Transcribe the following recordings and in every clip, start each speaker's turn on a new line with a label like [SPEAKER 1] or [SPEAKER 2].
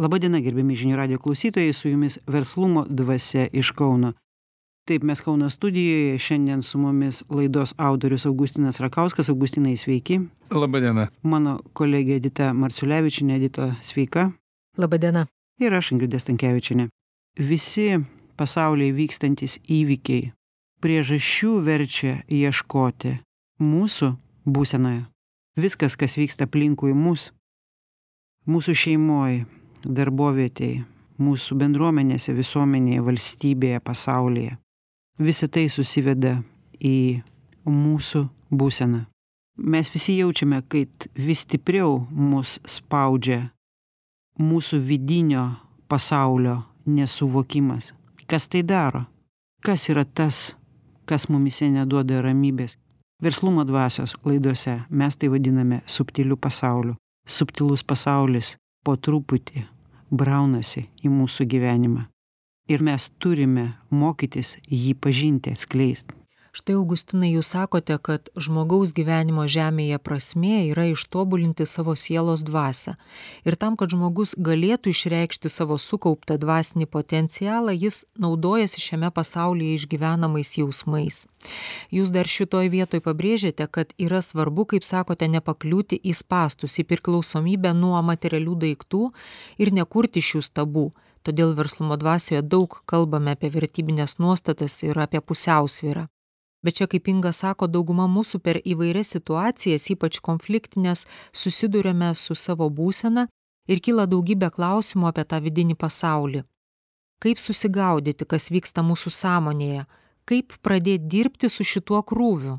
[SPEAKER 1] laba diena gerbiami žinių radijo klausytojai su jumis verslumo dvasia iš kauno. Taip mes kauno studijoje šiandien su mumis laidos autorius augustinas rakauskas. Augustinai sveiki.
[SPEAKER 2] Laba diena.
[SPEAKER 1] Mano kolegė edita marciulevičienė. Edita sveika.
[SPEAKER 3] Laba diena.
[SPEAKER 1] Ir aš ingrida stankevičienė. Visi pasaulyje vykstantys įvykiai priežasčių verčia ieškoti mūsų būsenoje. Viskas kas vyksta aplinkui mus mūsų šeimoj darbovietėj mūsų bendruomenėse visuomenėje valstybėje pasaulyje. Visa tai susiveda į mūsų būseną. Mes visi jaučiame kad vis stipriau mus spaudžia mūsų vidinio pasaulio nesuvokimas. Kas tai daro? Kas yra tas kas mumyse neduoda ramybės? Verslumo dvasios laidose mes tai vadiname subtiliu pasauliu. Subtilus pasaulis po truputį braunasi į mūsų gyvenimą. Ir mes turime mokytis jį pažinti atskleist
[SPEAKER 3] štai augustinai jūs sakote kad žmogaus gyvenimo žemėje prasmė yra ištobulinti savo sielos dvasią ir tam kad žmogus galėtų išreikšti savo sukauptą dvasinį potencialą jis naudojasi šiame pasaulyje išgyvenamais jausmais. Jūs dar šitoj vietoj pabrėžiate kad yra svarbu kaip sakote nepakliūti į spąstus į priklausomybę nuo materialių daiktų ir nekurti šių stabų. Todėl verslumo dvasioje daug kalbame apie vertybines nuostatas ir apie pusiausvyrą bet čia kaip inga sako dauguma mūsų per įvairias situacijas ypač konfliktines susiduriame su savo būsena ir kyla daugybė klausimų apie tą vidinį pasaulį. Kaip susigaudyti kas vyksta mūsų sąmonėje? Kaip pradėt dirbti su šituo krūviu?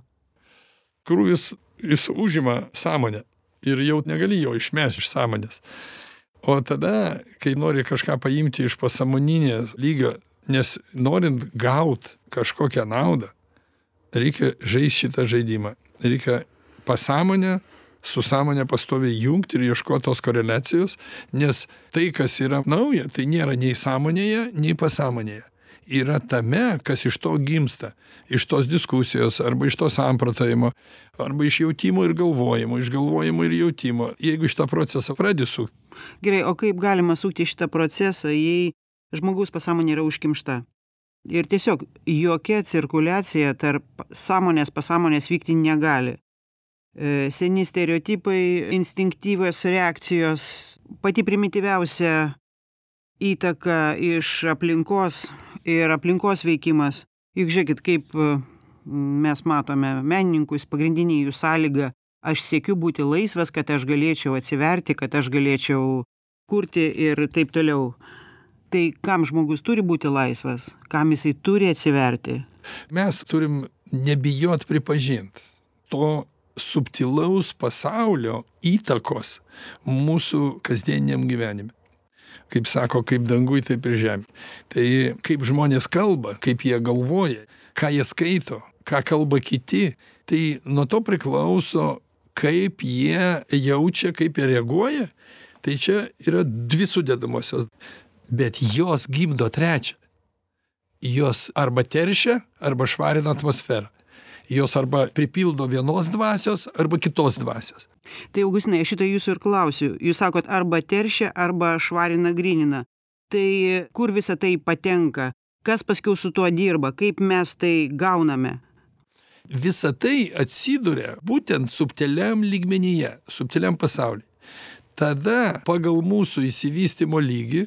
[SPEAKER 2] Krūvis jis užima sąmonę ir jau negali jo išmest iš sąmonės. O tada kai nori kažką paimti iš pasąmoninės lygio nes norint gaut kažkokią naudą reikia žaist šitą žaidimą. Reikia pasąmonę su sąmone pastoviai jungt ir ieškot tos koreliacijos nes tai kas yra nauja tai nėra nei sąmonėje nei pasąmonėje. Yra tame kas iš to gimsta iš tos diskusijos arba iš to samprotavimo arba iš jautimo ir galvojimo iš galvojimo ir jautimo. Jeigu šitą procesą pradedi sukt.
[SPEAKER 1] Gerai o kaip galima sukti šitą procesą jei žmogaus pasąmonė yra užkimšta ir tiesiog jokia cirkuliacija tarp sąmonės pasąmonės vykti negali. E, seni stereotipai instinktyvios reakcijos pati primityviausia įtaka iš aplinkos ir aplinkos veikimas. Juk žiūrėkit kaip e, mes matome menininkus pagrindinė jų sąlyga aš siekiu būti laisvas kad aš galėčiau atsiverti kad aš galėčiau kurti ir taip toliau tai kam žmogus turi būti laisvas? Kam jisai turi atsiverti?
[SPEAKER 2] Mes turim nebijot pripažint to subtilaus pasaulio įtakos mūsų kasdieniniam gyvenime. Kaip sako kaip danguj taip ir žemėj. Tai kaip žmonės kalba kaip jie galvoja ką jie skaito ką kalba kiti tai nuo to priklauso kaip jie jaučia kaip jie reaguoja. Tai čia yra dvi sudedamosios bet jos gimdo trečią. Jos arba teršia arba švarina atmosferą. Jos arba pripildo vienos dvasios arba kitos dvasios.
[SPEAKER 1] Tai augustinai aš šito jūsų ir klausiu. Jūs sakot arba teršia arba švarina grynina tai kur visa tai patenka? Kas paskiau su tuo dirba? Kaip mes tai gauname?
[SPEAKER 2] Visa tai atsiduria būtent subtiliam lygmenyje subtiliam pasauly tada pagal mūsų išsivystymo lygį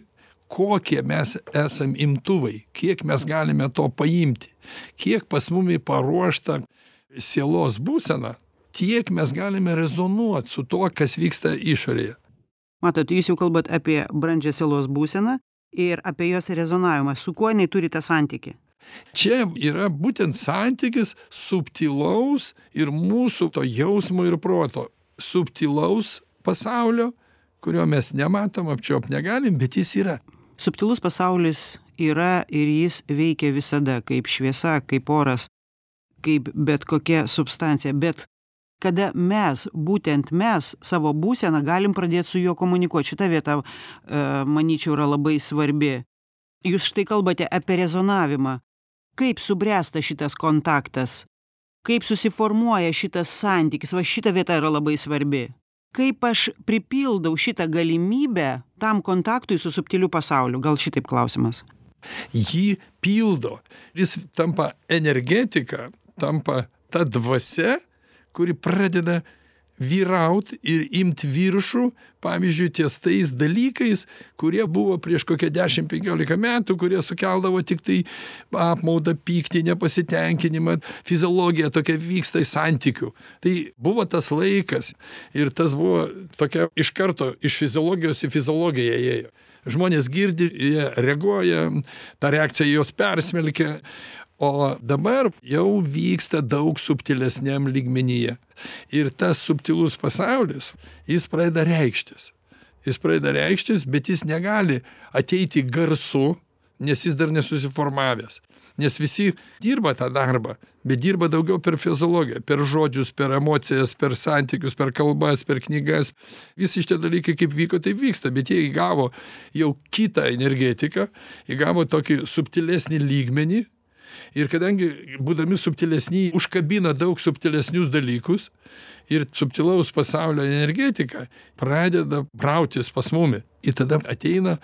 [SPEAKER 2] kokie mes esam imtuvai kiek mes galime to paimti kiek pas mumi paruošta sielos būsena tiek mes galime rezonuot su tuo kas vyksta išorėje.
[SPEAKER 1] Matot jūs jau kalbat apie brandžią sielos būseną ir apie jos rezonavimą. Su kuo jinai turi tą santykį?
[SPEAKER 2] Čia yra būtent santykis subtilaus ir mūsų to jausmo ir proto. Subtilaus pasaulio kurio mes nematom apčiuopt negalim bet jis yra
[SPEAKER 1] subtilus pasaulis yra ir jis veikia visada kaip šviesa kaip oras kaip bet kokia substancija. Bet kada mes būtent mes savo būseną galim pradėt su juo komunikuot? Šita vieta e, manyčiau yra labai svarbi. Jūs štai kalbate apie rezonavimą. Kaip subręsta šitas kontaktas? Kaip susiformuoja šitas santykis? Va šita vieta yra labai svarbi kaip aš pripildau šitą galimybę tam kontaktui su subtiliu pasauliu? Gal šitaip klausimas.
[SPEAKER 2] Jį pildo. Jis tampa energetika tampa ta dvasia kuri pradeda vyraut ir imt viršų pavyzdžiui ties tais dalykais kurie buvo prieš kokią dešim penkiolika metų kurie sukeldavo tiktai apmaudą pyktį nepasitenkinimą fiziologija tokia vyksta santykių. Tai buvo tas laikas ir tas buvo tokia iš karto iš fiziologijos į fiziologiją ėjo žmonės girdi jie reaguoja ta reakcija juos persmelkia o dabar jau vyksta daug subtilesniam lygmenyje. Ir tas subtilus pasaulis jis pradeda reikštis. Jis pradeda reikštis bet jis negali ateiti garsu nes jis dar nesusiformavęs. Nes visi dirba tą darbą bet dirba daugiau per fiziologiją per žodžius per emocijas per santykius per kalbas per knygas. Visi šitie dalykai kaip vyko taip vyksta bet jie įgavo jau kitą energetiką įgavo tokį subtilesnį lygmenį ir kadangi būdami subtilesni užkabina daug subtilesnius dalykus ir subtilaus pasaulio energetika pradeda brautis pas mumi. Ir tada ateina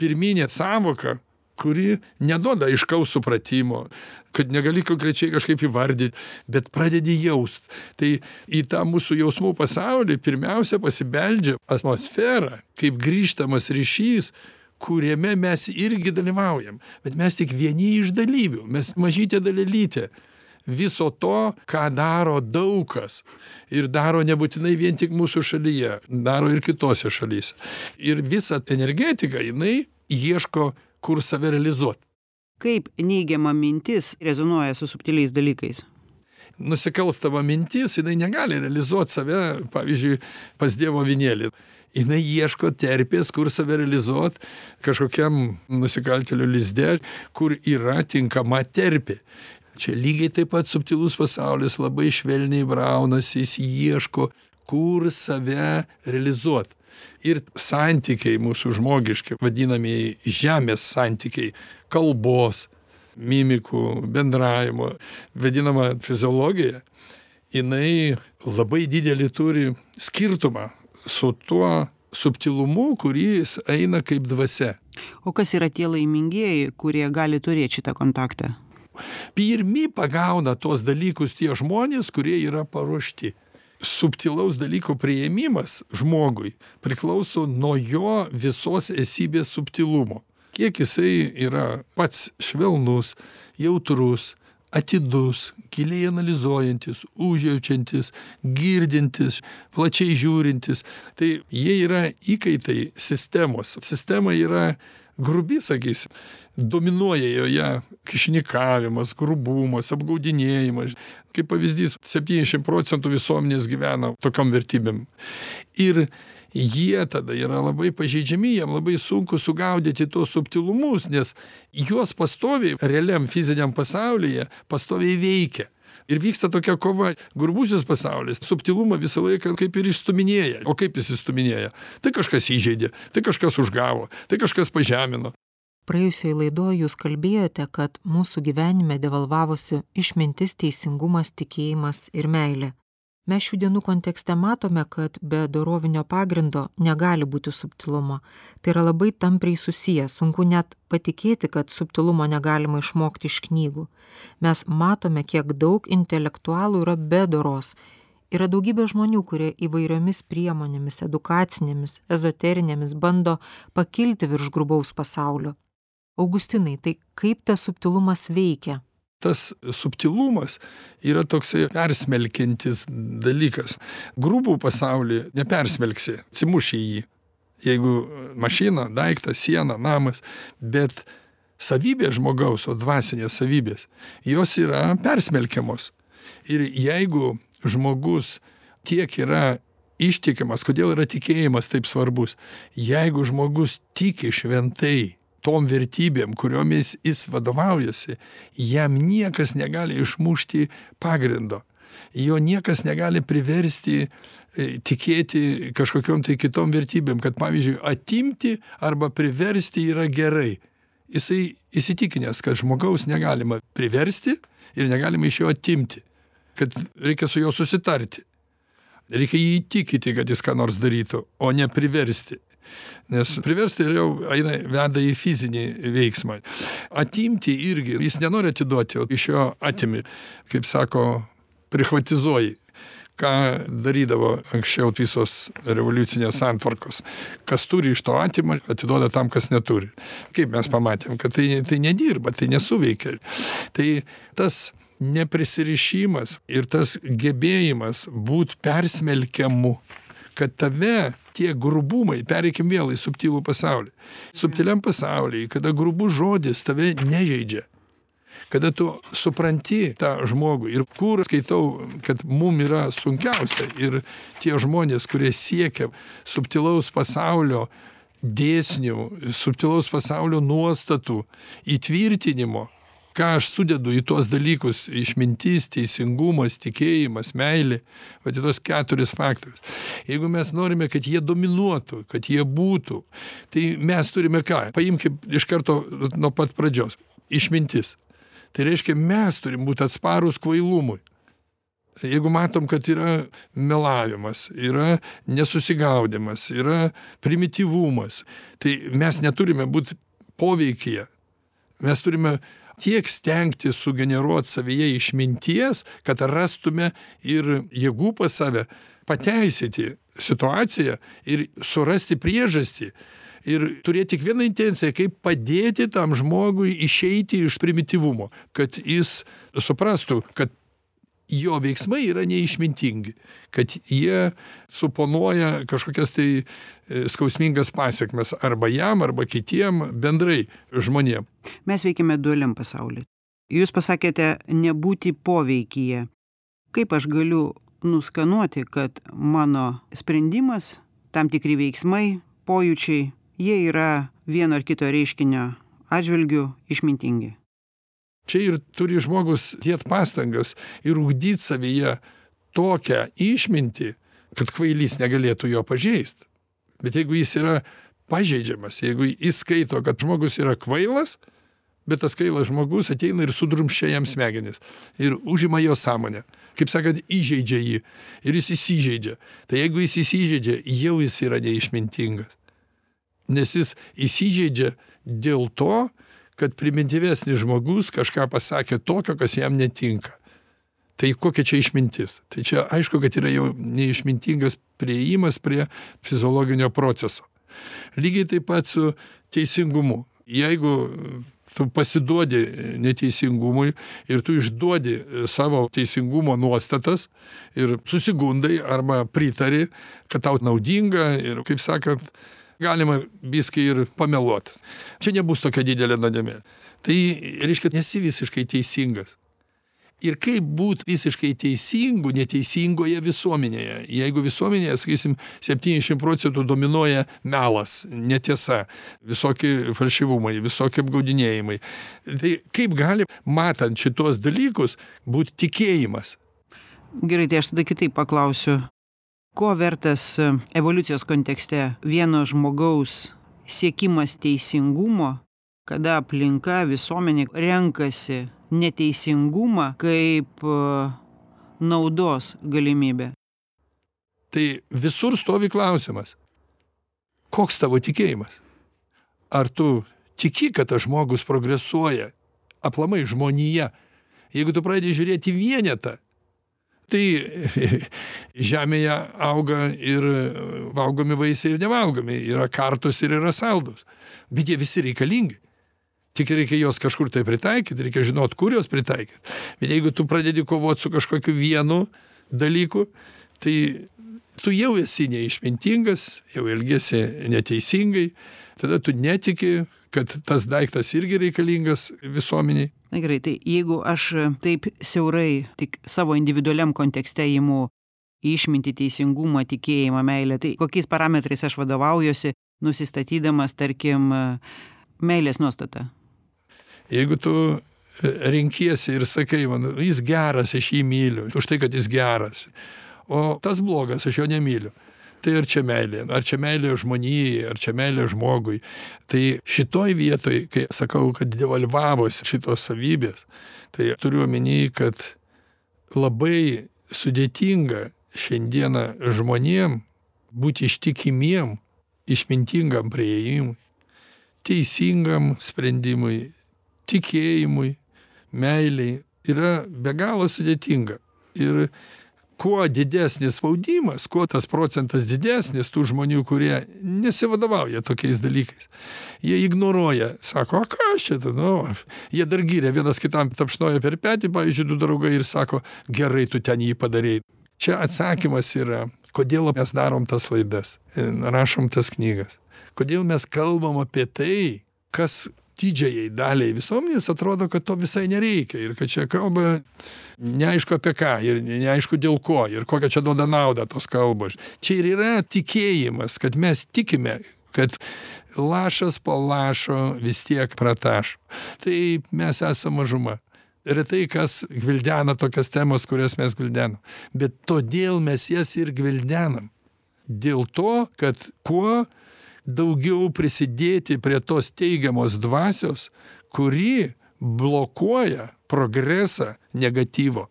[SPEAKER 2] pirminė sąvoka kuri neduoda aiškaus supratimo kad negali konkrečiai kažkaip įvardyt bet pradedi jaust. Tai į tą mūsų jausmų pasaulį pirmiausia pasibeldžia atmosfera kaip grįžtamas ryšys kuriame mes irgi dalyvaujam. Bet mes tik vieni iš dalyvių. Mes mažytė dalelytė. Viso to ką daro daug kas ir daro nebūtinai vien tik mūsų šalyje. Daro ir kitose šalyse. Ir visa energetika jinai ieško kur save realizuot.
[SPEAKER 1] Kaip neigiama mintis rezonuoja su subtiliais dalykais?
[SPEAKER 2] Nusikalstama mintis jinai negali realizuot save pavyzdžiui pas dievo avinėlį jinai ieško terpės kur save realizuot kažkokiam nusikaltėlio lizde kur yra tinkama terpė. Čia lygiai taip pat subtilus pasaulis labai švelniai braunasi jis ieško kur save realizuot. Ir santykiai mūsų žmogiški vadinamieji žemės santykiai kalbos mimikų bendravimo vadinama fiziologija jinai labai didelį turi skirtumą su tuo subtilumu kuris eina kaip dvasia.
[SPEAKER 1] O kas yra tie laimingieji kurie gali turėt šitą kontaktą?
[SPEAKER 2] Pirmi pagauna tuos dalykus tie žmonės kurie yra paruošti. Subtilaus dalyko priėmimas žmogui priklauso nuo jo visos esybės subtilumo. Kiek jisai yra pats švelnus jautrus atidus giliai analizuojantis užjaučiantis girdintis plačiai žiūrintis. Tai jie yra įkaitai sistemos. Sistema yra grubi sakysim. Dominuoja joje kyšininkavimas grubumas apgaudinėjimas. Kaip pavyzdys septyniasdešim procentų visuomenės gyvena tokiom vertybėm. Ir jie tada yra labai pažeidžiami jiem labai sunku sugaudyti tuos subtilumus nes juos pastoviai realiam fiziniam pasaulyje pastoviai veikia. Ir vyksta tokia kova grubusis pasaulis subtilumą visą laiką kaip ir išstūminėja o kaip jis išstūminėja tai kažkas įžeidė tai kažkas užgavo tai kažkas pažemino.
[SPEAKER 3] Praėjusioj laidoj jūs kalbėjote kad mūsų gyvenime devalvavosi išmintis teisingumas tikėjimas ir meilė mes šių dienų kontekste matome kad be dorovinio pagrindo negali būti subtilumo. Tai yra labai tampriai susiję. Sunku net patikėti kad subtilumo negalima išmokti iš knygų. Mes matome kiek daug intelektualų yra be doros. Yra daugybė žmonių kurie įvairiomis priemonėmis edukacinėmis ezoterinėmis bando pakilti virš grubaus pasaulio. Augustinai tai kaip tas subtilumas veikia
[SPEAKER 2] tas subtilumas yra toksai persmelkiantis dalykas. Grubų pasaulį nepersmelksi atsimuši į jį. Jeigu mašina daiktas siena namas bet savybės žmogaus o dvasinės savybės jos yra persmelkiamos. Ir jeigu žmogus tiek yra ištikimas kodėl yra tikėjimas taip svarbus? Jeigu žmogus tiki šventai tom vertybėm kuriomis jis vadovaujasi jam niekas negali išmušti pagrindo. Jo niekas negali priversti tikėti kažkokiom tai kitom vertybėm kad pavyzdžiui atimti arba priversti yra gerai. Jisai įsitikinęs kad žmogaus negalima priversti ir negalima iš jo atimti kad reikia su juo susitarti. Reikia jį įtikinti kad jis ką nors darytų o ne priversti nes priversti jau eina veda į fizinį veiksmą. Atimti irgi jis nenori atiduoti o iš jo atimi. Kaip sako prichvatizuoji ką darydavo anksčiau visos revoliucinės santvarkos. Kas turi iš to atima atiduoda tam kas neturi. Kaip mes pamatėm kad tai tai nedirba tai nesuveikia. Tai tas neprisirišimas ir tas gebėjimas būt persmelkiamu kad tave tie grubumai pereikim vėl į subtilų pasaulį subtiliam pasauly kada grubus žodis tave nežeidžia kada tu supranti tą žmogų ir kur skaitau kad mum yra sunkiausia ir tie žmonės kurie siekia subtilaus pasaulio dėsnių subtilaus pasaulio nuostatų įtvirtinimo ką aš sudedu į tuos dalykus išmintis teisingumas tikėjimas meilė vat į tuos keturis faktorius. Jeigu mes norime kad jie dominuotų kad jie būtų tai mes turime ką? Paimkim iš karto nuo pat pradžios išmintis. Tai reiškia mes turim būt atsparūs kvailumui. Jeigu matom kad yra melavimas yra nesusigaudymas yra primityvumas tai mes neturime būt poveikyje. Mes turime tiek stengtis sugeneruot savyje išminties kad rastume ir jėgų pas save pateisyti situaciją ir surasti priežastį ir turėt tik vieną intenciją kaip padėti tam žmogui išeiti iš primityvumo kad jis suprastų kad jo veiksmai yra neišmintingi kad jie suponuoja kažkokias tai e, skausmingas pasekmes arba jam arba kitiem bendrai žmonėm.
[SPEAKER 1] Mes veikiame dualiam pasauly. Jūs pasakėte nebūti poveikyje. Kaip aš galiu nuskanuoti kad mano sprendimas tam tikri veiksmai pojūčiai jie yra vieno ar kito reiškinio atžvilgiu išmintingi
[SPEAKER 2] čia ir turi žmogus dėt pastangas ir ugdyt savyje tokią išmintį kad kvailys negalėtų jo pažeist. Bet jeigu jis yra pažeidžiamas jeigu jis skaito kad žmogus yra kvailas bet tas kvailas žmogus ateina ir sudrumsčia jam smegenis ir užima jo sąmonę. Kaip sakant įžeidžia jį ir jis įsižeidžia. Tai jeigu jis įsižeidžia jau jis yra neišmintingas. Nes jis įsižeidžia dėl to kad primityvesnis žmogus kažką pasakė tokio kas jam netinka. Tai kokia čia išmintis? Tai čia aišku kad yra jau neišmintingas priėjimas prie fiziologinio proceso. Lygiai taip pat su teisingumu. Jeigu tu pasiduodi neteisingumui ir tu išduodi savo teisingumo nuostatas ir susigundai arba pritari kad tau naudinga ir kaip sakant galima biskį ir pameluot čia nebus tokia didelė nuodėmė. Tai reiškia nesi visiškai teisingas. Ir kaip būt visiškai teisingu neteisingoje visuomenėje? Jeigu visuomenėje sakysim septyniasdešim procentų dominuoja melas netiesa visoki falšyvumai visokie apgaudinėjimai. Tai kaip gali matant šituos dalykus būt tikėjimas?
[SPEAKER 1] Gerai tai aš tada kitaip paklausiu ko vertas evoliucijos kontekste vieno žmogaus siekimas teisingumo kada aplinka visuomenė renkasi neteisingumą kaip naudos galimybę?
[SPEAKER 2] Tai visur stovi klausimas. Koks tavo tikėjimas? Ar tu tiki kad tas žmogus progresuoja aplamai žmonija? Jeigu tu pradedi žiūrėt į vienetą tai žemėje auga ir valgomi vaisiai ir nevalgomi. Yra kartūs ir yra saldūs bet jie visi reikalingi. Tik reikia juos kažkur tai pritaikyt reikia žinot kur juos pritaikyt bet jeigu tu pradedi kovot su kažkokiu vienu dalyku tai tu jau esi neišmintingas jau elgiesi neteisingai. Tada tu netiki kad tas daiktas irgi reikalingas visuomenei
[SPEAKER 1] na gerai tai jeigu aš taip siaurai tik savo individualiam kontekste imu išmintį teisingumą tikėjimą meilę tai kokiais parametrais aš vadovaujuosi nusistatydamas tarkim meilės nuostatą?
[SPEAKER 2] Jeigu tu renkiesi ir sakai man jis geras aš jį myliu už tai kad jis geras. O tas blogas aš jo nemyliu tai ar čia meilė ar čia meilė žmonijai ar čia meilė žmogui. Tai šitoj vietoj kai sakau kad devalvavosi šitos savybės tai turiu omeny kad labai sudėtinga šiandieną žmonėm būti ištikimiem išmintingam priėjimui teisingam sprendimui tikėjimui meilei yra be galo sudėtinga. Ir kuo didesnis spaudimas kuo tas procentas didesnis tų žmonių kurie nesivadovauja tokiais dalykais. Jie ignoruoja sako a kas čia tu nu? Jie dar giria vienas kitam tapšnoja per petį pavyzdžiui du draugai ir sako gerai tu ten jį padarei. Čia atsakymas yra kodėl mes darom tas laidas rašom tas knygas. Kodėl mes kalbam apie tai kas didžiajai daliai visuomenės atrodo kad to visai nereikia ir kad čia kalba neaišku apie ką ir neaišku dėl ko ir kokią čia duoda naudą tos kalbos. Čia ir yra tikėjimas kad mes tikime kad lašas po lašo vis tiek pratašo tai mes esam mažuma. Retai kas gvildena tokias temas kurias mes gvildenam. Bet todėl mes jas ir gvildenam. Dėl to kad kuo daugiau prisidėti prie tos teigiamos dvasios kuri blokuoja progresą negatyvo.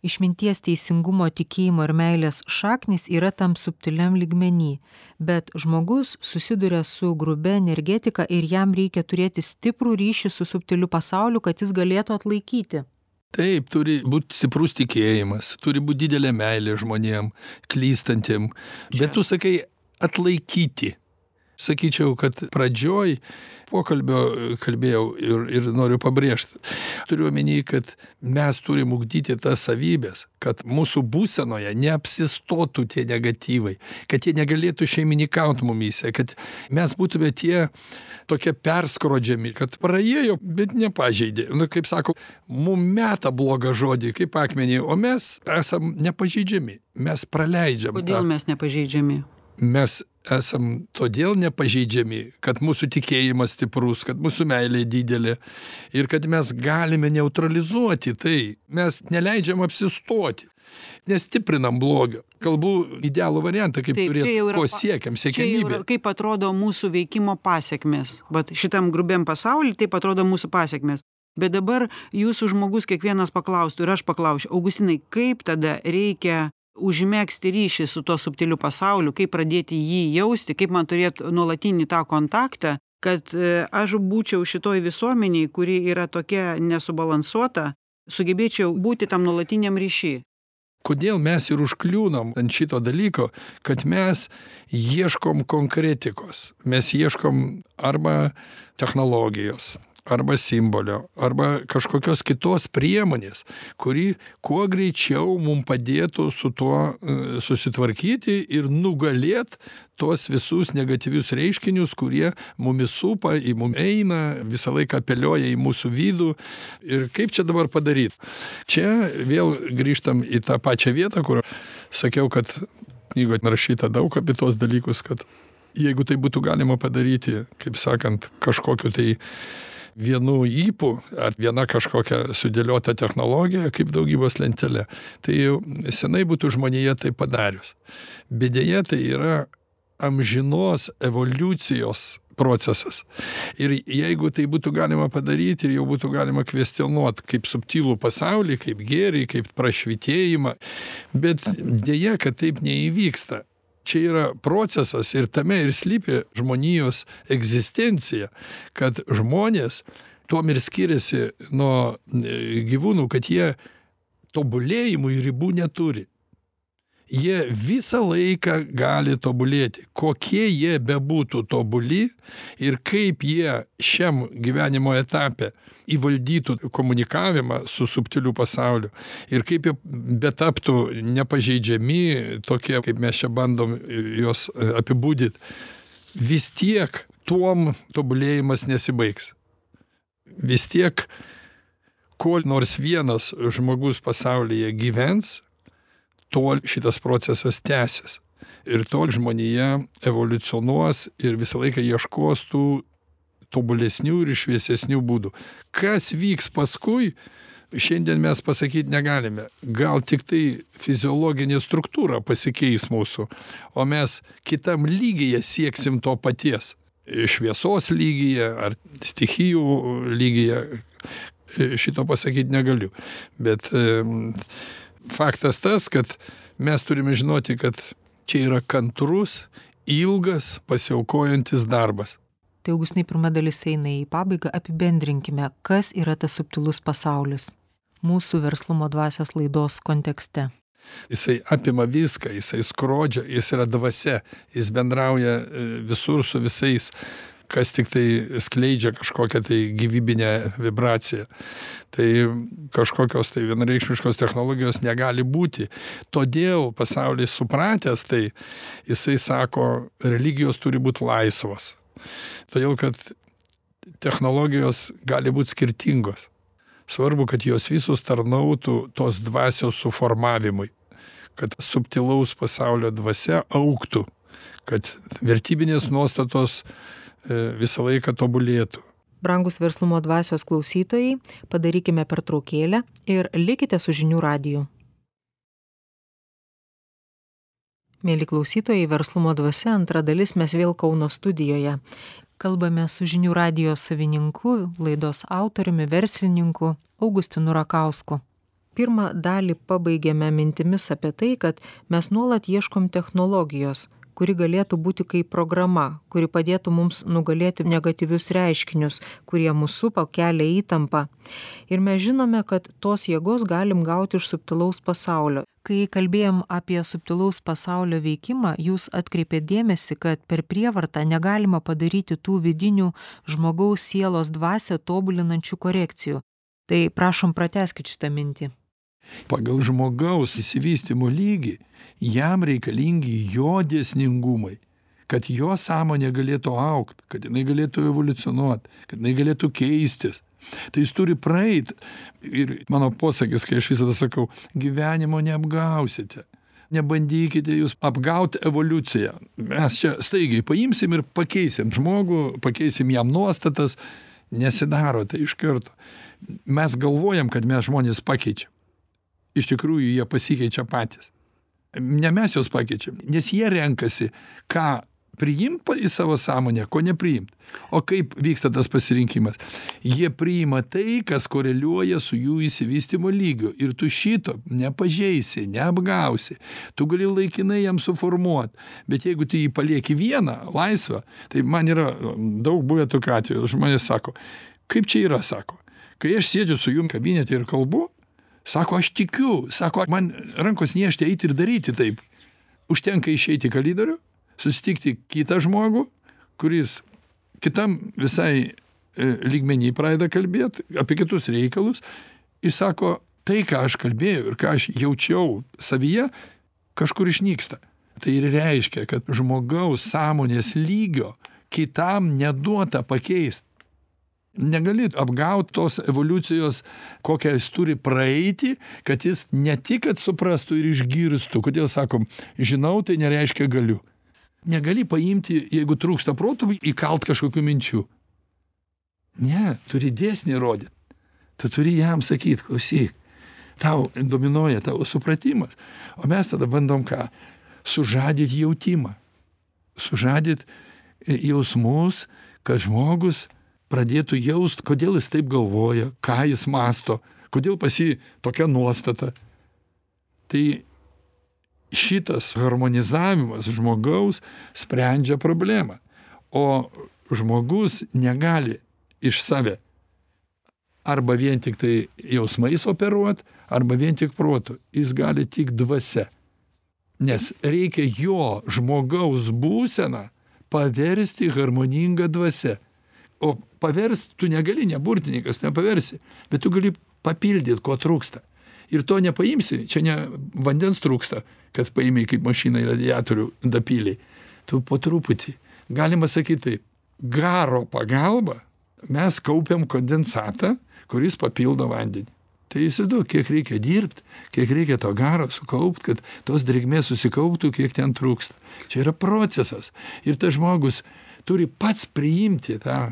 [SPEAKER 3] Išminties teisingumo tikėjimo ir meilės šaknys yra tam subtiliam lygmeny bet žmogus susiduria su grubia energetika ir jam reikia turėti stiprų ryšį su subtiliu pasauliu kad jis galėtų atlaikyti.
[SPEAKER 2] Taip turi būt stiprus tikėjimas turi būt didelė meilė žmonėm klystantiem. Bet tu sakai atlaikyti sakyčiau kad pradžioj pokalbio kalbėjau ir ir noriu pabrėžt turiu omeny kad mes turim ugdyti tas savybes kad mūsų būsenoje neapsistotų tie negatyvai kad jie negalėtų šeimininkauti mumyse kad mes būtume tie tokie perskrodžiami kad praėjo bet nepažeidė. Nu kaip sako mum meta blogą žodį kaip akmenį o mes esam nepažeidžiami mes praleidžiam
[SPEAKER 1] kodėl mes nepažeidžiami
[SPEAKER 2] mes esam todėl nepažeidžiami kad mūsų tikėjimas stiprus kad mūsų meilė didelė ir kad mes galime neutralizuoti tai. Mes neleidžiam apsistoti nestiprinam blogio. Kalbu idealų variantą kaip turėt ko siekiam siekiamybė.
[SPEAKER 1] kaip atrodo mūsų veikimo pasekmės. Vat šitam grubiam pasauly taip atrodo mūsų pasekmės. Bet dabar jūsų žmogus kiekvienas paklaustų ir aš paklausčiau augustinai kaip tada reikia užmegzti ryšį su tuo subtiliu pasauliu kaip pradėti jį jausti kaip man turėt nuolatinį tą kontaktą kad e, aš būčiau šitoj visuomenėj kuri yra tokia nesubalansuota sugebėčiau būti tam nuolatiniam ryšy.
[SPEAKER 2] Kodėl mes ir užkliūnam ant šito dalyko kad mes ieškom konkretikos mes ieškom arba technologijos arba simbolio arba kažkokios kitos priemonės kuri kuo greičiau mum padėtų su tuo e, susitvarkyti ir nugalėt tuos visus negatyvius reiškinius kurie mumis supa į mum eina visą laiką apeliuoja į mūsų vidų. Ir kaip čia dabar padaryt? Čia vėl grįžtam į tą pačią vietą kur sakiau kad knygoj rašyta daug apie tuos dalykus kad jeigu tai būtų galima padaryti kaip sakant kažkokiu tai vienu ypu ar viena kažkokia sudėliota technologija kaip daugybos lentele. Tai jau senai būtų žmonija tai padarius. Bet deja tai yra amžinos evoliucijos procesas. Ir jeigu tai būtų galima padaryti jau būtų galima kvestionuot kaip subtilų pasaulį kaip gėrį kaip prašvitėjimą bet deja kad taip neįvyksta čia yra procesas ir tame ir slypi žmonijos egzistencija kad žmonės tuom ir skiriasi nuo e, gyvūnų kad jie tobulėjimui ribų neturi jie visą laiką gali tobulėti. Kokie jie bebūtų tobuli ir kaip jie šiam gyvenimo etape įvaldytų komunikavimą su subtiliu pasauliu ir kaip jie betaptų nepažeidžiami tokie kaip mes čia bandom juos apibūdyt vis tiek tuom tobulėjimas nesibaigs. Vis tiek kol nors vienas žmogus pasaulyje gyvens tol šitas procesas tęsis. Ir tol žmonija evoliucionuos ir visą laiką ieškos tų tobulesnių ir šviesesnių būdų. Kas vyks paskui šiandien mes pasakyt negalime. Gal tiktai fiziologinė struktūra pasikeis mūsų o mes kitam lygyje sieksim to paties. Šviesos lygyje ar stichijų lygyje šito pasakyt negaliu. Bet faktas tas kad mes turime žinoti kad čia yra kantrus ilgas pasiaukojantis darbas.
[SPEAKER 3] Tai augustinai pirma dalis eina į pabaigą. Apibendrinkime kas yra tas subtilus pasaulis mūsų verslumo dvasios laidos kontekste.
[SPEAKER 2] Jisai apima viską jisai skrodžia jis yra dvasia jis bendrauja e, visur su visais kas tiktai skleidžia kažkokią tai gyvybinę vibraciją. Tai kažkokios tai vienareikšmiškos technologijos negali būti. Todėl pasaulis supratęs tai jisai sako religijos turi būt laisvos. Todėl kad technologijos gali būt skirtingos. Svarbu kad jos visos tarnautų tos dvasios suformavimui kad subtilaus pasaulio dvasia augtų kad vertybinės nuostatos visą laiką tobulėtų.
[SPEAKER 3] Brangus verslumo dvasios klausytojai, padarykime pertraukėlę ir likite su žinių radiju. Mėly klausytojai, verslumo dvasia antra dalis mes vėl Kauno studijoje. Kalbame su žinių radijos savininku, laidos autoriumi, verslininku Augustinu Rakausku. Pirmą dalį pabaigėme mintimis apie tai, kad mes nuolat ieškom technologijos, kuri galėtų būti kaip programa kuri padėtų mums nugalėti negatyvius reiškinius kurie mus supa kelia įtampą. Ir mes žinome kad tos jėgos galim gauti iš subtilaus pasaulio. Kai kalbėjom apie subtilaus pasaulio veikimą jūs atkreipėt dėmesį kad per prievartą negalima padaryti tų vidinių žmogaus sielos dvasią tobulinančių korekcijų. Tai prašom pratęskit šitą mintį
[SPEAKER 2] pagal žmogaus išsivystymo lygį jam reikalingi jo dėsningumai kad jo sąmonė galėtų augt kad jinai galėtų evoliucionuot kad jinai galėtų keistis. Tai jis turi praeit. Ir mano posakis kai aš visada sakau gyvenimo neapgausite. Nebandykite jūs apgaut evoliucija mes čia staigiai paimsim ir pakeisim žmogų pakeisim jam nuostatas. Nesidaro tai iš karto. Mes galvojam kad mes žmones pakeičiam iš tikrųjų jie pasikeičia patys. Ne mes juos pakeičiam nes jie renkasi ką priimt į savo sąmonę ko nepriimt. O kaip vyksta tas pasirinkimas? Jie priima tai kas koreliuoja su jų išsivystymo lygiu. Ir tu šito nepažeisi neapgausi. Tu gali laikinai jam suformuot. Bet jeigu tu jį palieki vieną laisvą tai man yra daug buvę tokių atvejų žmonės sako kaip čia yra sako kai aš sėdžiu su jum kabinete ir kalbu sako aš tikiu. Sako man rankos niežti eit ir daryti taip? Užtenka išeit į kalidorių susitikti kitą žmogų kuris kitam visai e, lygmeny pradeda kalbėt apie kitus reikalus. Ir sako tai ką aš kalbėjau ir ką aš jaučiau savyje kažkur išnyksta. Tai ir reiškia kad žmogaus sąmonės lygio kitam neduota pakeist negali apgaut tos evoliucijos kokią jis turi praeiti kad jis ne tik kad suprastų ir išgirstų kodėl sakom žinau tai nereiškia galiu. Negali paimti jeigu trūksta proto įkalt kažkokių minčių. Ne turi dėsnį rodyt tu turi jam sakyt klausyk tau dominuoja tavo supratimas o mes tada bandom ką? Sužadyt jautimą. Sužadyt jausmus kad žmogus pradėtų jaust kodėl jis taip galvoja ką jis mąsto kodėl pas jį tokia nuostata. Tai šitas harmonizavimas žmogaus sprendžia problemą. O žmogus negali iš save arba vien tiktai jausmais operuot arba vien tik protu. Jis gali tik dvasia. Nes reikia jo žmogaus būseną paversti harmoninga dvasia o paverst tu negali ne burtininkas nepaversi bet tu gali papildyt ko trūksta. Ir to nepaimsi čia ne vandens trūksta kad paėmei kaip mašinai radiatorių dapylei. Tu po truputį galima sakyt taip garo pagalba mes kaupiam kondensatą kuris papildo vandenį. Tai įsivaizduok kiek reikia dirbt kiek reikia to garo sukaupt kad tos drėgmės susikauptų kiek ten trūksta. Čia yra procesas. Ir tas žmogus turi pats priimti tą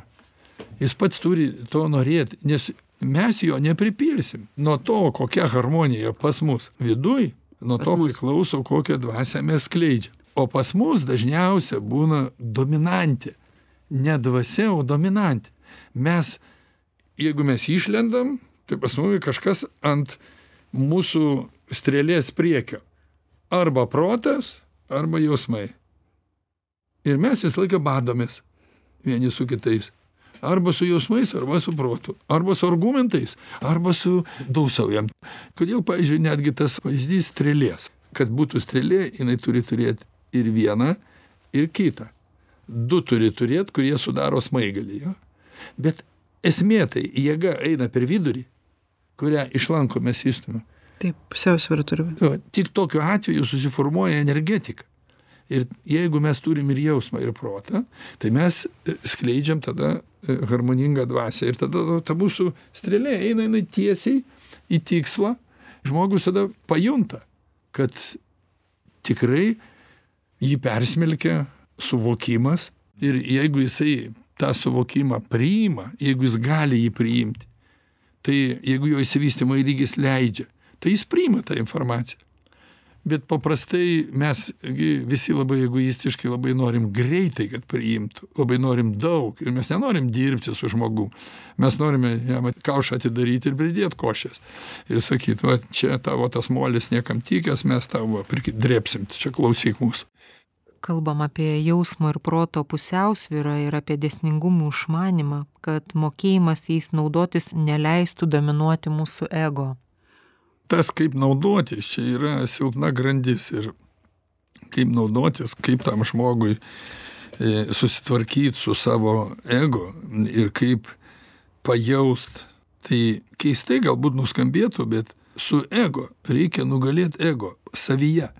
[SPEAKER 2] jis pats turi to norėt nes mes jo nepripilsim nuo to kokia harmonija pas mus viduj nuo to priklauso kokią dvasią mes skleidžiam. O pas mus dažniausia būna dominantė. Ne dvasia o dominantė. Mes jeigu mes išlendam tai pas mus kažkas ant mūsų strėlės priekio. Arba protas, arba jausmai. Ir mes visą laiką badomės vieni su kitais. Arba su jausmais, arba su protu. Arba su argumentais, arba su dausaujam. Kodėl, pavyzdžiui, netgi tas pavyzdys strėlės. Kad būtų strėlė, jinai turi turėti ir vieną, ir kitą. Du turi turėti, kurie sudaro smaigalį. Jo? Bet esmė tai jėga eina per vidurį, kurią išlanko mes įstumėm.
[SPEAKER 1] Taip, pusiausvyrą turiu.
[SPEAKER 2] Jo, tik tokiu atveju susiformuoja energetika. Ir jeigu mes turim ir jausmą, ir protą, tai mes skleidžiam tada harmoningą dvasią. Ir tada ta mūsų strėlė eina jinai tiesiai į tikslą. Žmogus tada pajunta, kad tikrai jį persmelkia suvokimas ir jeigu jisai tą suvokimą priima, jeigu jis gali jį priimti, tai jeigu jo įsivystymo lygis leidžia, tai jis priima tą informaciją bet paprastai mes gi visi labai egoistiškai labai norim greitai kad priimtų labai norim daug ir mes nenorim dirbti su žmogum. Mes norime jam kaušą atidaryt ir pridėt košės. Ir sakyt va čia tavo tas molis niekam tikęs mes tau va pridrėbsim čia klausyk mūsų.
[SPEAKER 3] Kalbam apie jausmo ir proto pusiausvyrą ir apie dėsningumų išmanymą kad mokėjimas jais naudotis neleistų dominuoti mūsų ego
[SPEAKER 2] tas kaip naudotis čia yra silpna grandis ir kaip naudotis kaip tam žmogui e, susitvarkyt su savo ego ir kaip pajaust. Tai keistai galbūt nuskambėtų bet su ego reikia nugalėt ego savyje.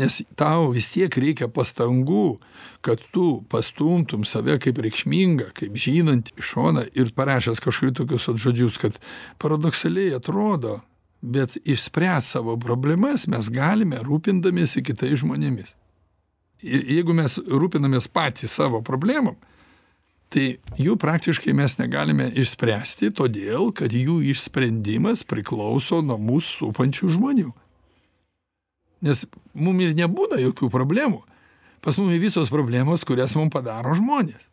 [SPEAKER 2] Nes tau vis tiek reikia pastangų kad tu pastumtum save kaip reikšmingą kaip žinantį į šoną ir parašęs kažkur tokius žodžius kad paradoksaliai atrodo bet išspręst savo problemas mes galime rūpindamiesi kitais žmonėmis. Jeigu mes rūpinamės patys savo problemom tai jų praktiškai mes negalime išspręsti todėl kad jų išsprendimas priklauso nuo mus supančių žmonių. Nes mum ir nebūna jokių problemų. Pas mumi visos problemos kurias mum padaro žmonės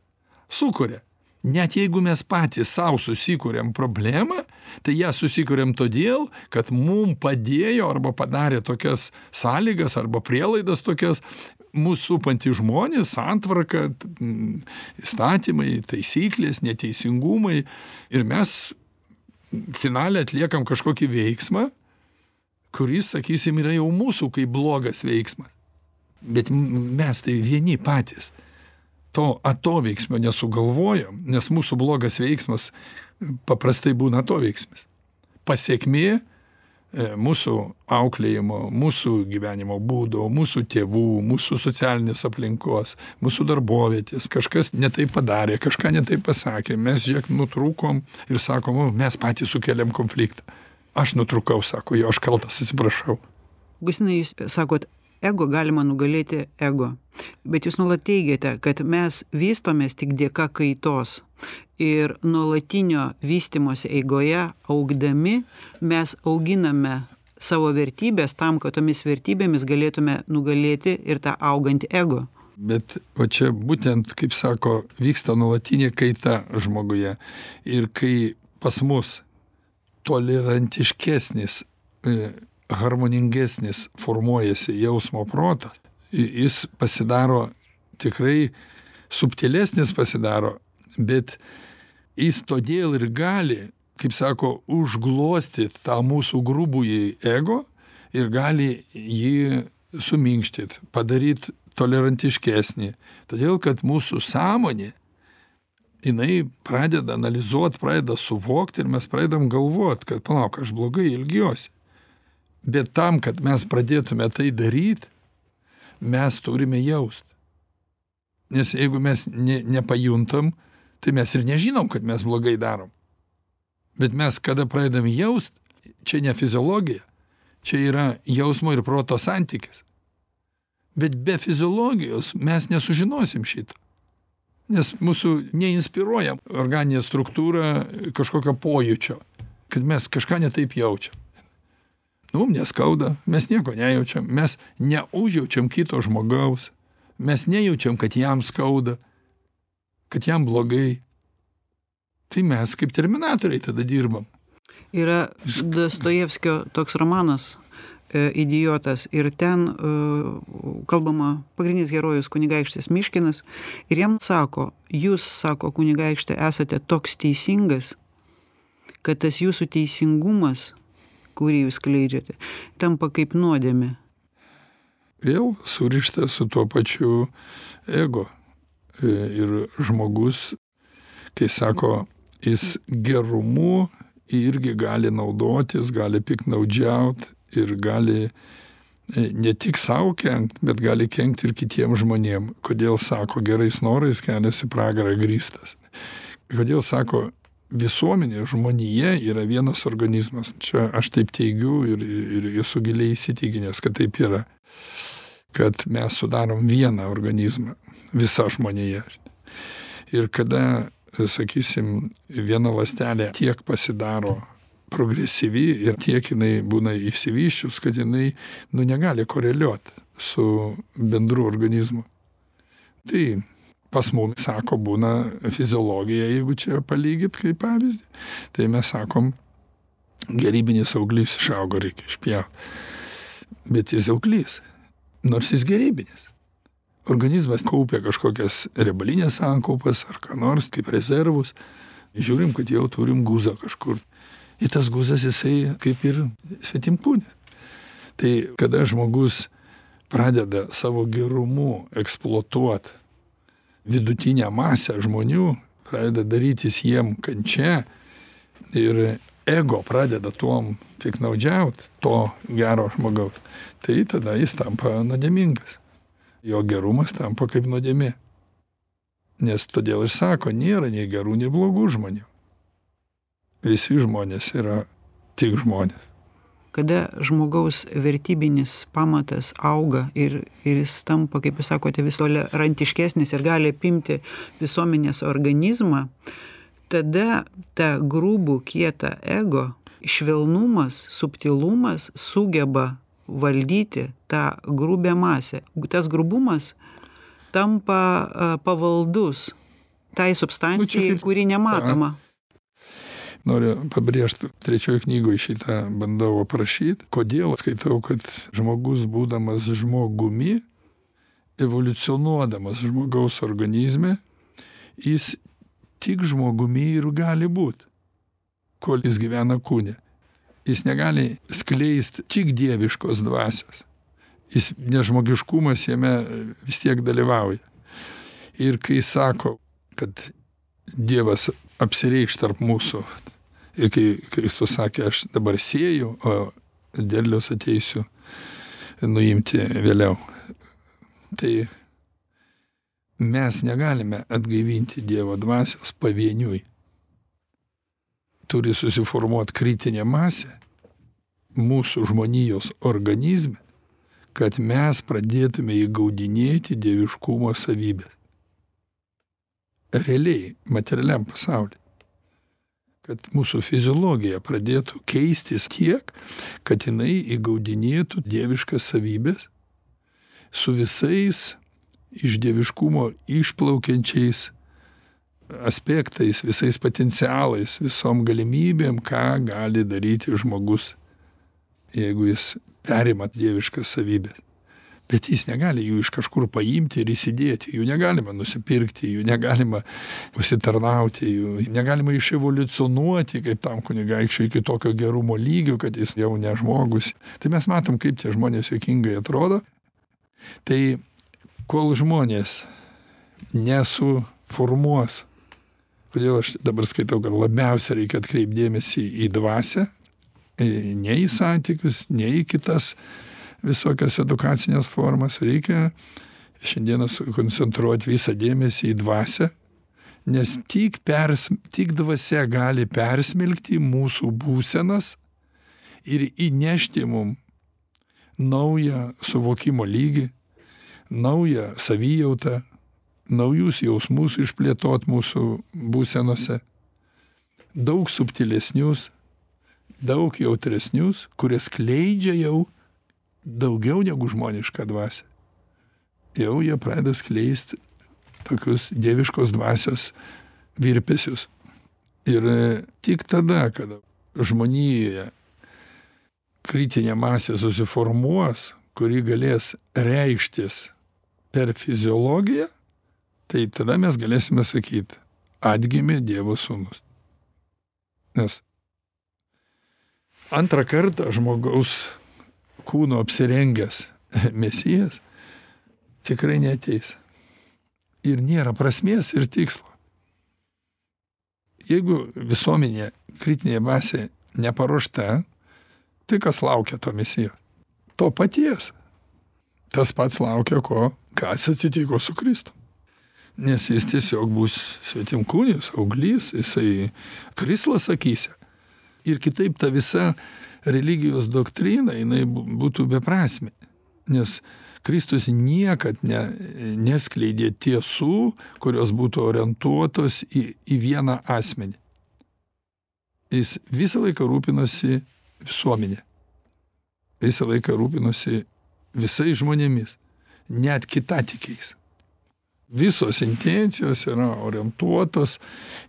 [SPEAKER 2] sukuria. Net jeigu mes patys sau susikuriam problemą tai ją susikuriam todėl kad mum padėjo arba padarė tokias sąlygas arba prielaidas tokias mus supantys žmonės santvarka įstatymai taisyklės neteisingumai. Ir mes finale atliekam kažkokį veiksmą kuris sakysim yra jau mūsų kaip blogas veiksmas. Bet mes tai vieni patys to atoveiksmio nesugalvojom nes mūsų blogas veiksmas paprastai būna atoveiksmis. Pasekmė e, mūsų auklėjimo mūsų gyvenimo būdo mūsų tėvų mūsų socialinės aplinkos mūsų darbovietės. Kažkas ne taip padarė kažką ne taip pasakė. Mes žiūrėk nutrūkom ir sakom mes patys sukėlėm konfliktą. Aš nutrūkau sako jo aš kaltas atsiprašau.
[SPEAKER 1] Augustinai jūs sakot ego galima nugalėti ego. Bet jūs nuolat teigiate kad mes vystomės tik dėka kaitos. Ir nuolatinio vystymosi eigoje augdami mes auginame savo vertybes tam kad tomis vertybėmis galėtume nugalėti ir tą augantį ego.
[SPEAKER 2] Bet va čia būtent kaip sako vyksta nuolatinė kaita žmoguje. Ir kai pas mus tolerantiškesnis e, harmoningesnis formuojasi jausmo protas. Jis pasidaro tikrai subtilesnis pasidaro bet jis todėl ir gali kaip sako užglostyt tą mūsų grubųjį ego ir gali jį suminkštyt padaryt tolerantiškesnį. Todėl kad mūsų sąmonė jinai pradeda analizuot pradeda suvokt ir mes pradedam galvot kad palauk aš blogai elgiuosi bet tam kad mes pradėtume tai daryt mes turime jaust. Nes jeigu mes ne nepajuntam tai mes ir nežinom kad mes blogai darom. Bet mes kada pradedam jaust čia ne fiziologija čia yra jausmo ir proto santykis. Bet be fiziologijos mes nesužinosim šito. Nes mūsų neinspiruoja organinė struktūra kažkokio pojūčio kad mes kažką ne taip jaučiam mum neskauda mes nieko nejaučiam mes neužjaučiam kito žmogaus mes nejaučiam kad jam skauda kad jam blogai. Tai mes kaip terminatoriai tada dirbam.
[SPEAKER 1] Yra dostojevskio toks romanas e, idiotas ir ten e, kalbama pagrindinis herojus kunigaikštis miškinas ir jam sako jūs sako kunigaikšti esate toks teisingas kad tas jūsų teisingumas kurį jūs skleidžiate. Tampa kaip nuodėmė.
[SPEAKER 2] Vėl surišta su tuo pačiu ego. E, ir žmogus kai sako jis gerumu irgi gali naudotis gali piktnaudžiaut ir gali e, ne tik sau kenkt bet gali kenkt ir kitiem žmonėm. Kodėl sako gerais norais kelias į pragarą grįstas. Kodėl sako visuomenė žmonija yra vienas organizmas čia aš taip teigiu ir ir esu giliai įsitikinęs kad taip yra kad mes sudarom vieną organizmą visa žmonija. Ir kada, sakysim, viena lastelė tiek pasidaro progresyvi ir tiek jinai būna išsivyščius, kad jinai nu, negali koreliuoti su bendru organizmu. Tai pas mumis, sako, būna fiziologija, jeigu čia palygyt kaip pavyzdį, tai mes sakom, gerybinis auglys išaugo, reikia išpjauti. Bet jis auglys, nors jis gerybinis organizmas kaupia kažkokias riebalines sankaupas ar ką nors kaip rezervus. Žiūrim kad jau turim guzą kažkur. Ir tas guzas jisai kaip ir svetimkūnis. Tai kada žmogus pradeda savo gerumu eksploatuot vidutinę masę žmonių pradeda darytis jiem kančia ir ego pradeda tuom piktnaudžiaut to gero žmogaus tai tada jis tampa nuodėmingas jo gerumas tampa kaip nuodėmė. Nes todėl ir sako, nėra nei gerų, nei blogų žmonių. Visi žmonės yra tik žmonės.
[SPEAKER 1] Kada žmogaus vertybinis pamatas auga ir, ir jis tampa, kaip jūs sakote, vis tolerantiškesnis ir gali apimti visuomenės organizmą, tada tą grūbų kietą ego švelnumas, subtilumas sugeba valdyti tą grubią masę. Tas grubumas tampa pavaldus tai substancijai kuri nematoma
[SPEAKER 2] noriu pabrėžt trečioj knygoj šitą bandau aprašyt. Kodėl skaitau kad žmogus būdamas žmogumi evoliucionuodamas žmogaus organizme jis tik žmogumi ir gali būt kol jis gyvena kūne. Jis negali skleist tik dieviškos dvasios. Jis nežmogiškumas jame vis tiek dalyvauja. Ir kai sako kad dievas apsireikš tarp mūsų ir kai kristus sakė aš dabar sėju o derliaus ateisiu nuimti vėliau tai mes negalime atgaivinti dievo dvasios pavieniui turi susiformuot kritinė masė mūsų žmonijos organizme, kad mes pradėtume įgaudinėti dieviškumo savybės. Realiai, materialiam pasauliu. Kad mūsų fiziologija pradėtų keistis tiek, kad jinai įgaudinėtų dieviškas savybės su visais iš dieviškumo išplaukiančiais aspektais visais potencialais visom galimybėm ką gali daryti žmogus jeigu jis perima dieviškas savybes bet jis negali jų iš kažkur paimti ir įsidėti jų negalima nusipirkti jų negalima užsitarnauti jų negalima iševoliucionuoti kaip tam kunigaikščiui iki tokio gerumo lygio kad jis jau ne žmogus. Tai mes matom kaip tie žmonės juokingai atrodo. Tai kol žmonės nesuformuos kodėl aš dabar skaitau kad labiausia reikia atkreipt dėmesį į dvasią ne į santykius ne į kitas visokias edukacines formas. Reikia šiandieną sukoncentruot visą dėmesį į dvasią nes tik pers tik dvasia gali persmelkti mūsų būsenas ir įnešti mum naują suvokimo lygį naują savijautą naujus jausmus išplėtot mūsų būsenose, daug subtilesnius, daug jautresnius, kurie skleidžia jau daugiau negu žmonišką dvasę. Jau jie pradeda skleisti tokius dieviškos dvasios virpesius. Ir tik tada, kada žmonijoje kritinė masė susiformuos, kuri galės reikštis per fiziologiją, tai tada mes galėsime sakyti, atgimė Dievo sūnus. Nes antrą kartą žmogaus kūno apsirengęs mesijas tikrai neteis. Ir nėra prasmės ir tikslo. Jeigu visuomenė kritinė masė neparuošta, tai kas laukia to mesijo? To paties. Tas pats laukia ko, kas atsitiko su Kristu. Nes jis tiesiog bus svetimkūnis, auglys, jisai krislas sakysi. Ir kitaip ta visa religijos doktrina, jinai būtų beprasme. Nes Kristus niekad ne, neskleidė tiesų, kurios būtų orientuotos į, į vieną asmenį. Jis visą laiką rūpinosi visuomenė. Visą laiką rūpinosi visais žmonėmis, net kitatikiais. Visos intencijos yra orientuotos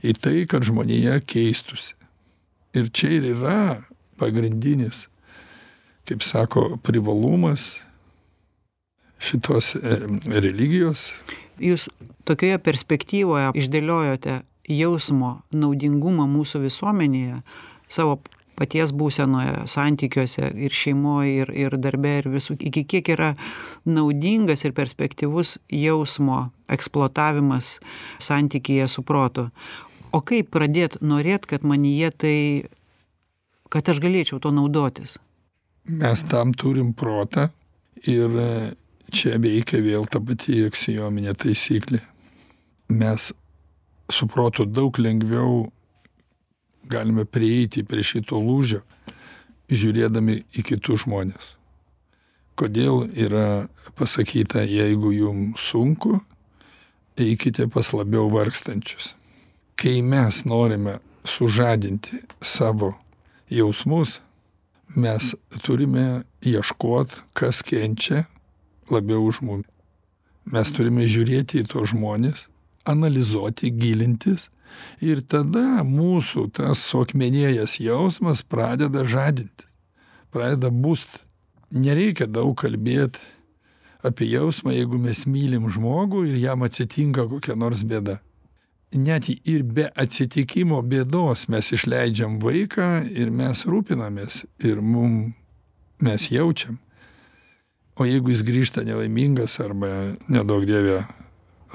[SPEAKER 2] į tai, kad žmonėje keistusi. Ir čia ir yra pagrindinis, kaip sako, privalumas šitos e, religijos.
[SPEAKER 1] Jūs tokioje perspektyvoje išdėliojote jausmo naudingumą mūsų visuomenėje savo paties būsenoje, santykiuose ir šeimoje, ir, ir darbe, ir visų, iki kiek yra naudingas ir perspektyvus jausmo eksploatavimas santykyje su protu. O kaip pradėti norėti, kad manyje tai, kad aš galėčiau to naudotis?
[SPEAKER 2] Mes tam turim protą ir čia veikia vėl ta pati aksiominė taisyklė. Mes su protu daug lengviau galime prieiti prie šito lūžio, žiūrėdami į kitus žmonės. Kodėl yra pasakyta, jeigu jums sunku, eikite pas labiau vargstančius. Kai mes norime sužadinti savo jausmus, mes turime ieškoti, kas kenčia labiau už mumi. Mes turime žiūrėti į tos žmonės, analizuoti, gilintis ir tada mūsų tas suakmenėjęs jausmas pradeda žadinti, pradeda būst. Nereikia daug kalbėti apie jausmą, jeigu mes mylim žmogų ir jam atsitinka kokia nors bėda. Net ir be atsitikimo bėdos mes išleidžiam vaiką ir mes rūpinamės ir mum mes jaučiam. O jeigu jis grįžta nelaimingas arba nedaug dievė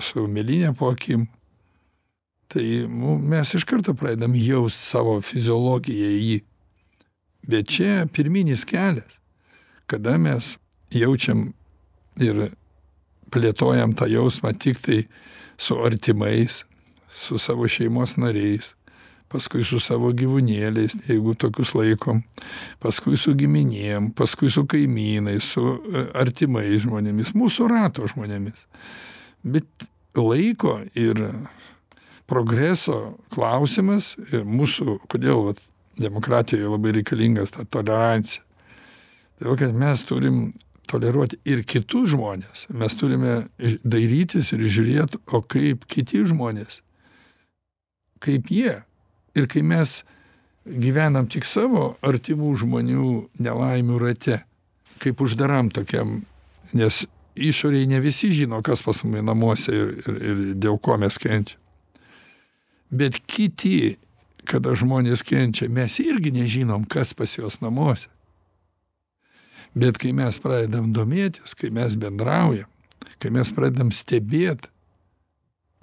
[SPEAKER 2] su mėlynė po akim, tai mes iš karto pradedam jaust savo fiziologiją į jį. Bet čia pirminis kelias, kada mes jaučiam ir plėtojam tą jausmą tik tai su artimais, su savo šeimos nariais, paskui su savo gyvūnėliais, jeigu tokius laikom, paskui su giminėm, paskui su kaimynais, su e, artimais žmonėmis, mūsų rato žmonėmis. Bet laiko ir progreso klausimas ir mūsų, kodėl vat, demokratijoje labai reikalingas ta tolerancija. Todėl, kad mes turim toleruoti ir kitus žmonės. Mes turime dairytis ir žiūrėti, o kaip kiti žmonės, kaip jie ir kai mes gyvenam tik savo artimų žmonių nelaimių rate, kaip uždaram tokiam, nes išoriai ne visi žino, kas pas mumi namuose ir, ir, ir dėl ko mes kenčiam. Bet kiti, kada žmonės kenčia, mes irgi nežinom, kas pas juos namuose. Bet kai mes pradedam domėtis, kai mes bendraujam, kai mes pradedam stebėti,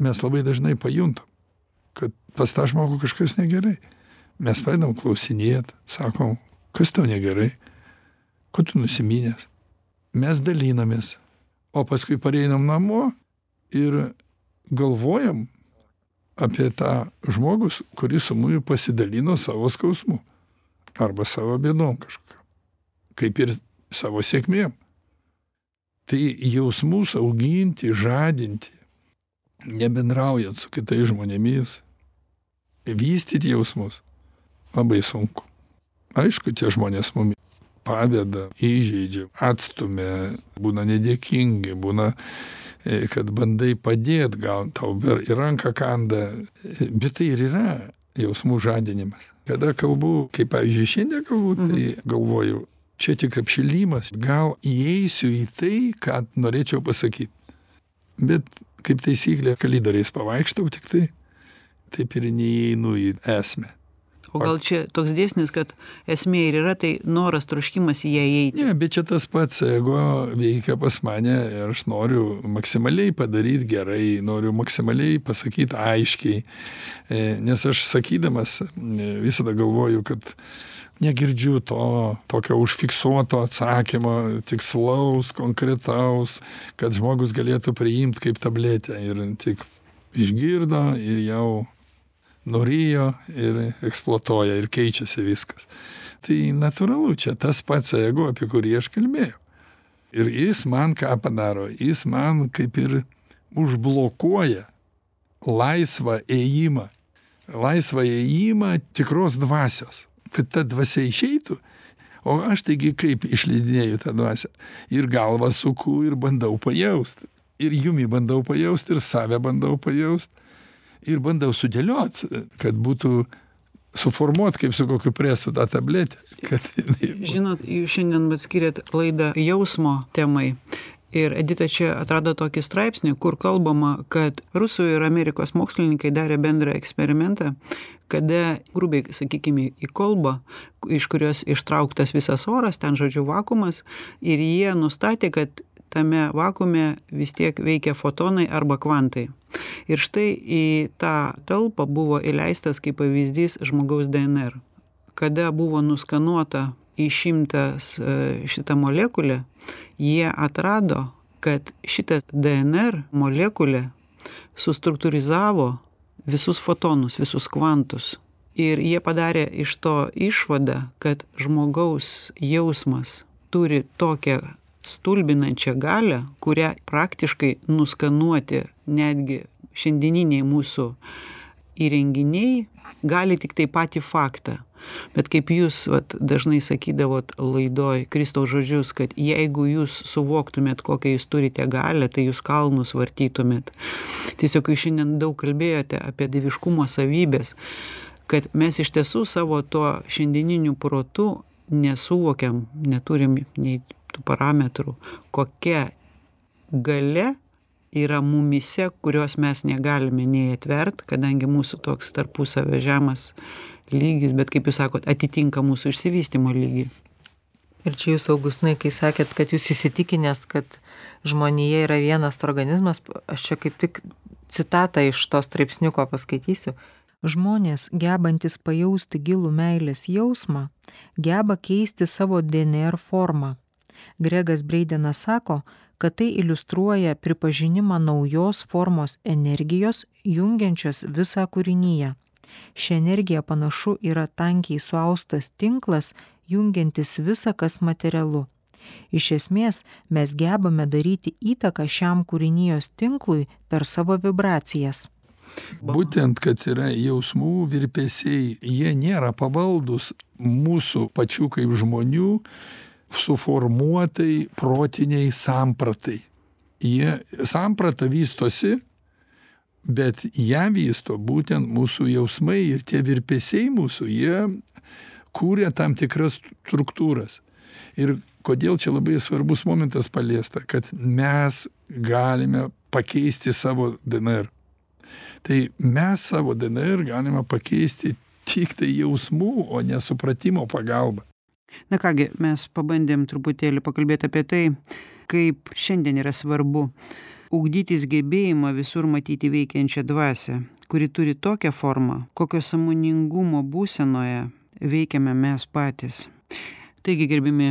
[SPEAKER 2] mes labai dažnai pajuntam, kad pas tą žmogų kažkas negerai. Mes pradedam klausinėt, sakom, kas tau negerai, ko tu nusiminęs. Mes dalinamės, o paskui pareinam namo ir galvojam apie tą žmogus, kuris su mumis pasidalino savo skausmu arba savo bėdom kažkokiam, kaip ir savo sėkmėm. Tai jausmus auginti, žadinti, nebendraujant su kitais žmonėmis, vystyti jausmus labai sunku. Aišku, tie žmonės mums paveda, įžeidžia, atstumia, būna nedėkingi, būna, e, kad bandai padėti, gal tau ir ranką kanda, bet tai ir yra jausmų žadinimas. Kada kalbu, kaip pavyzdžiui šiandien kalbu, tai galvoju, čia tik apšilimas gal įeisiu į tai ką norėčiau pasakyt bet kaip taisyklė kalidoriais pavaikštau tiktai taip ir neįeinu į esmę.
[SPEAKER 1] O gal čia toks dėsnis kad esmė ir yra tai noras troškimas į ją įeiti?
[SPEAKER 2] Ne bet čia tas pats ego veikia pas mane ir aš noriu maksimaliai padaryt gerai noriu maksimaliai pasakyt aiškiai. E, nes aš sakydamas e, visada galvoju kad negirdžiu to tokio užfiksuoto atsakymo tikslaus konkretaus kad žmogus galėtų priimt kaip tabletę ir tik išgirdo ir jau nurijo ir eksploatuoja ir keičiasi viskas. Tai natūralu čia tas pats ego apie kurį aš kalbėjau. Ir jis man ką padaro? Jis man kaip ir užblokuoja laisvą ėjimą. Laisvą ėjimą tikros dvasios kad ta dvasia išeitų. O aš taigi kaip išleidinėju tą dvasią? Ir galvą suku ir bandau pajaust. Ir jumį bandau pajaust ir save bandau pajaust. Ir bandau sudėliot kad būtų suformuot kaip su kokiu presu tą tabletę kad
[SPEAKER 1] žinot jūs šiandien vat skyrėt laidą jausmo temai. Ir edita čia atrado tokį straipsnį kur kalbama kad rusų ir amerikos mokslininkai darė bendrą eksperimentą kada grubiai sakykim į kolbą iš kurios ištrauktas visas oras ten žodžiu vakuumas ir jie nustatė kad tame vakuume vis tiek veikia fotonai arba kvantai. Ir štai į tą talpą buvo įleistas kaip pavyzdys žmogaus dnr kada buvo nuskanuota išimtas e, šita molekulė jie atrado kad šita dnr molekulė sustruktūrizavo visus fotonus visus kvantus. Ir jie padarė iš to išvadą kad žmogaus jausmas turi tokią stulbinančią galią kurią praktiškai nuskanuoti netgi šiandieniniai mūsų įrenginiai gali tiktai patį faktą bet kaip jūs vat dažnai sakydavot laidoj kristaus žodžius kad jeigu jūs suvoktumėt kokią jūs turite galią tai jūs kalnus vartytumėt. Tiesiog jūs šiandien daug kalbėjote apie dieviškumo savybes kad mes iš tiesų savo tuo šiandieniniu protu nesuvokiam neturim nei tų parametrų kokia galia yra mumyse kurios mes negalime nei atvert kadangi mūsų toks tarpusavio žemas lygis bet kaip jūs sakot atitinka mūsų išsivystymo lygį
[SPEAKER 3] Ir čia jūs, Augustinai, kai sakėt, kad jūs įsitikinęs, kad žmonėje yra vienas organizmas, aš čia kaip tik citatą iš to straipsniuko paskaitysiu. Žmonės, gebantis pajausti gilų meilės jausmą, geba keisti savo DNR formą. Gregas Breidenas sako, kad tai iliustruoja pripažinimą naujos formos energijos, jungiančios visą kūrinyje. Ši energija panašu yra tankiai suaustas tinklas, jungiantis visa, kas materialu. Iš esmės, mes gebame daryti įtaką šiam kūrinijos tinklui per savo vibracijas.
[SPEAKER 2] būtent kad yra jausmų virpesiai jie nėra pavaldūs mūsų pačių kaip žmonių suformuotai protinei sampratai jie samprata vystosi bet ją vysto būtent mūsų jausmai ir tie virpesiai mūsų jie kuria tam tikras struktūras. Ir kodėl čia labai svarbus momentas paliesta kad mes galime pakeisti savo dnr tai mes savo dnr galime pakeisti tiktai jausmų o ne supratimo pagalba.
[SPEAKER 1] Na ką gi mes pabandėm truputėlį pakalbėt apie tai kaip šiandien yra svarbu ugdytis gebėjimą visur matyti veikiančią dvasią kuri turi tokią formą kokio sąmoningumo būsenoje veikiame mes patys. Taigi gerbiami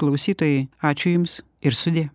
[SPEAKER 1] klausytojai ačiū jums ir sudie